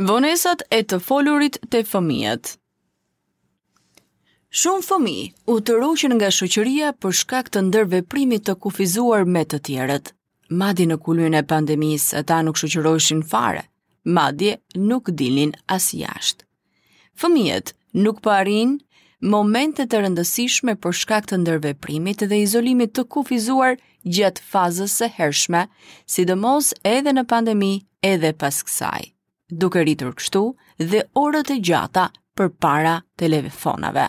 Vonesat e të folurit te fëmijët. Shumë fëmijë u tërhoqën nga shoqëria për shkak të ndërveprimit të kufizuar me të tjerët. Madje në kulmin e pandemisë ata nuk shoqëroheshin fare, madje nuk dilnin as jashtë. Fëmijët nuk po arrijnë momente të rëndësishme për shkak të ndërveprimit dhe izolimit të kufizuar gjatë fazës së hershme, sidomos edhe në pandemi edhe pas kësaj, duke rritur kështu dhe orët e gjata përpara telefonave.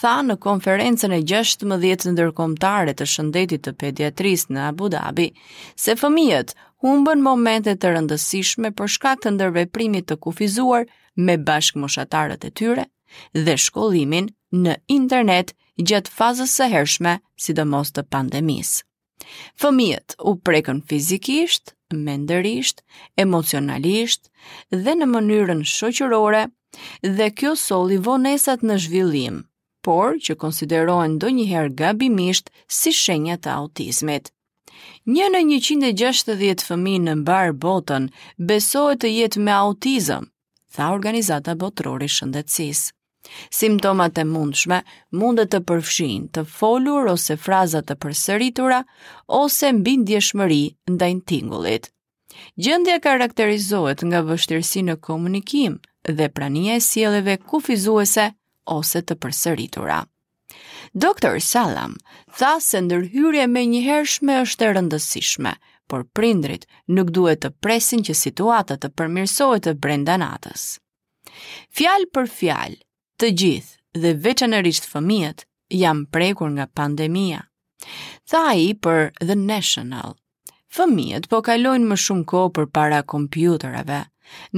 tha në konferencën e 16 ndërkombëtare të shëndetit të pediatrisë në Abu Dhabi se fëmijët humbën momente të rëndësishme për shkak të ndërveprimit të kufizuar me bashkëmoshatarët e tyre dhe shkollimin në internet gjatë fazës së hershme, sidomos të pandemisë. Fëmijët u prekën fizikisht, mendërisht, emocionalisht dhe në mënyrën shoqërore dhe kjo solli vonesat në zhvillim, por që konsiderohen ndonjëherë gabimisht si shenja të autizmit. Një në 160 fëmijë në mbarë botën besohet të jetë me autizëm, tha Organizata Botërore e Shëndetësisë. Simptomat e mundshme mund të përfshijnë të folur ose fraza të përsëritura ose mbindjeshmëri ndaj tingullit. Gjendja karakterizohet nga vështirësi në komunikim dhe prania e sjelleve kufizuese ose të përsëritura. Doktor Salam tha se ndërhyrja e menjëhershme është e rëndësishme, por prindërit nuk duhet të presin që situata të përmirësohet brenda natës. Fjalë për fjalë, të gjithë dhe veçanërisht fëmijët janë prekur nga pandemia. Tha ai për The National, Fëmijët po kalojnë më shumë kohë përpara kompjuterave.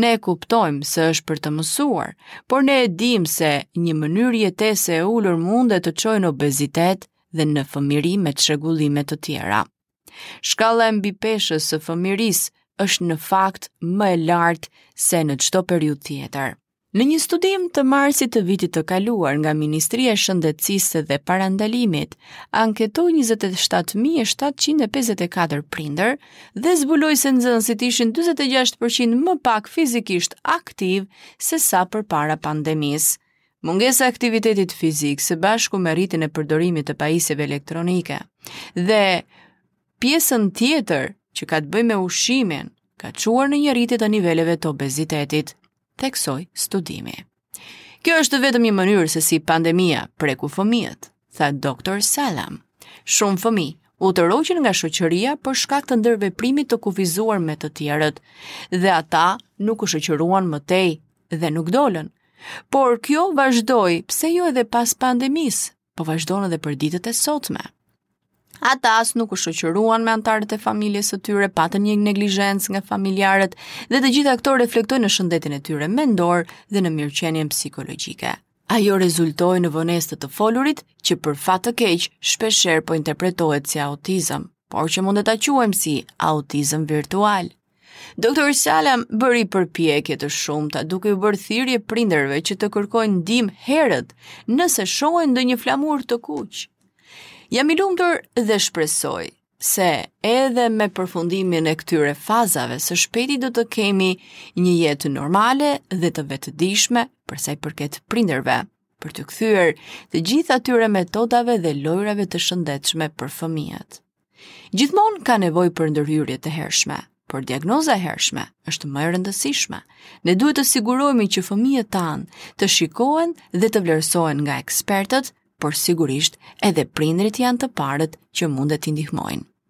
Ne kuptojmë se është për të mësuar, por ne e dimë se një mënyrë jetese e ullur mund të çojë në obezitet dhe në fëmijëri me çrregullime të tjera. Shkalla e mbipeshës së fëmijërisë është në fakt më e lartë se në çdo periudhë tjetër. Në një studim të marsit të vitit të kaluar nga Ministria e Shëndetësisë dhe Parandalimit, anketoi 27.754 prindër dhe zbuloi se nxënësit ishin 46% më pak fizikisht aktivë sesa përpara pandemisë. Mungesa e aktivitetit fizik së bashku me rritjen e përdorimit të pajisjeve elektronike dhe pjesën tjetër që ka të bëjë me ushqimin ka çuar në një rritje të niveleve të obezitetit. theksoi studimi. Kjo është vetëm një mënyrë se si pandemia preku fëmijët, tha doktor Salam. Shumë fëmijë u tërhoqën nga shoqëria për shkak të ndërveprimit të kufizuar me të tjerët, dhe ata nuk u shoqëruan më tej dhe nuk dolën. Por kjo vazhdoi pse jo edhe pas pandemisë, po vazhdon edhe për ditët e sotme. Ata as nuk u shoqëruan me anëtarët e familjes së tyre, patën një neglizhencë nga familjarët dhe të gjitha këto reflektojnë në shëndetin e tyre mendor dhe në mirëqenien psikologjike. Ajo rezultoi në vonesë të të folurit, që për fat të keq shpeshherë po interpretohet si autizëm, por që mund ta quajmë si autizëm virtual. Doktor Salam bëri përpjekje të shumta duke u bërë thirrje prindërve që të kërkojnë ndihmë herët nëse shohin ndonjë flamur të kuq. Jam i lumtur dhe shpresoj se edhe me përfundimin e këtyre fazave së shpejti do të kemi një jetë normale dhe të vetëdijshme për sa i përket prindërve, për t'u kthyer te gjithë atyre metodave dhe lojrave të shëndetshme për fëmijët. Gjithmonë ka nevojë për ndërhyrje të hershme, por diagnoza e hershme është më e rëndësishme. Ne duhet të sigurohemi që fëmijët tanë të shikohen dhe të vlerësohen nga ekspertët, por sigurisht edhe prindërit janë të parët që mundet t'i ndihmojnë.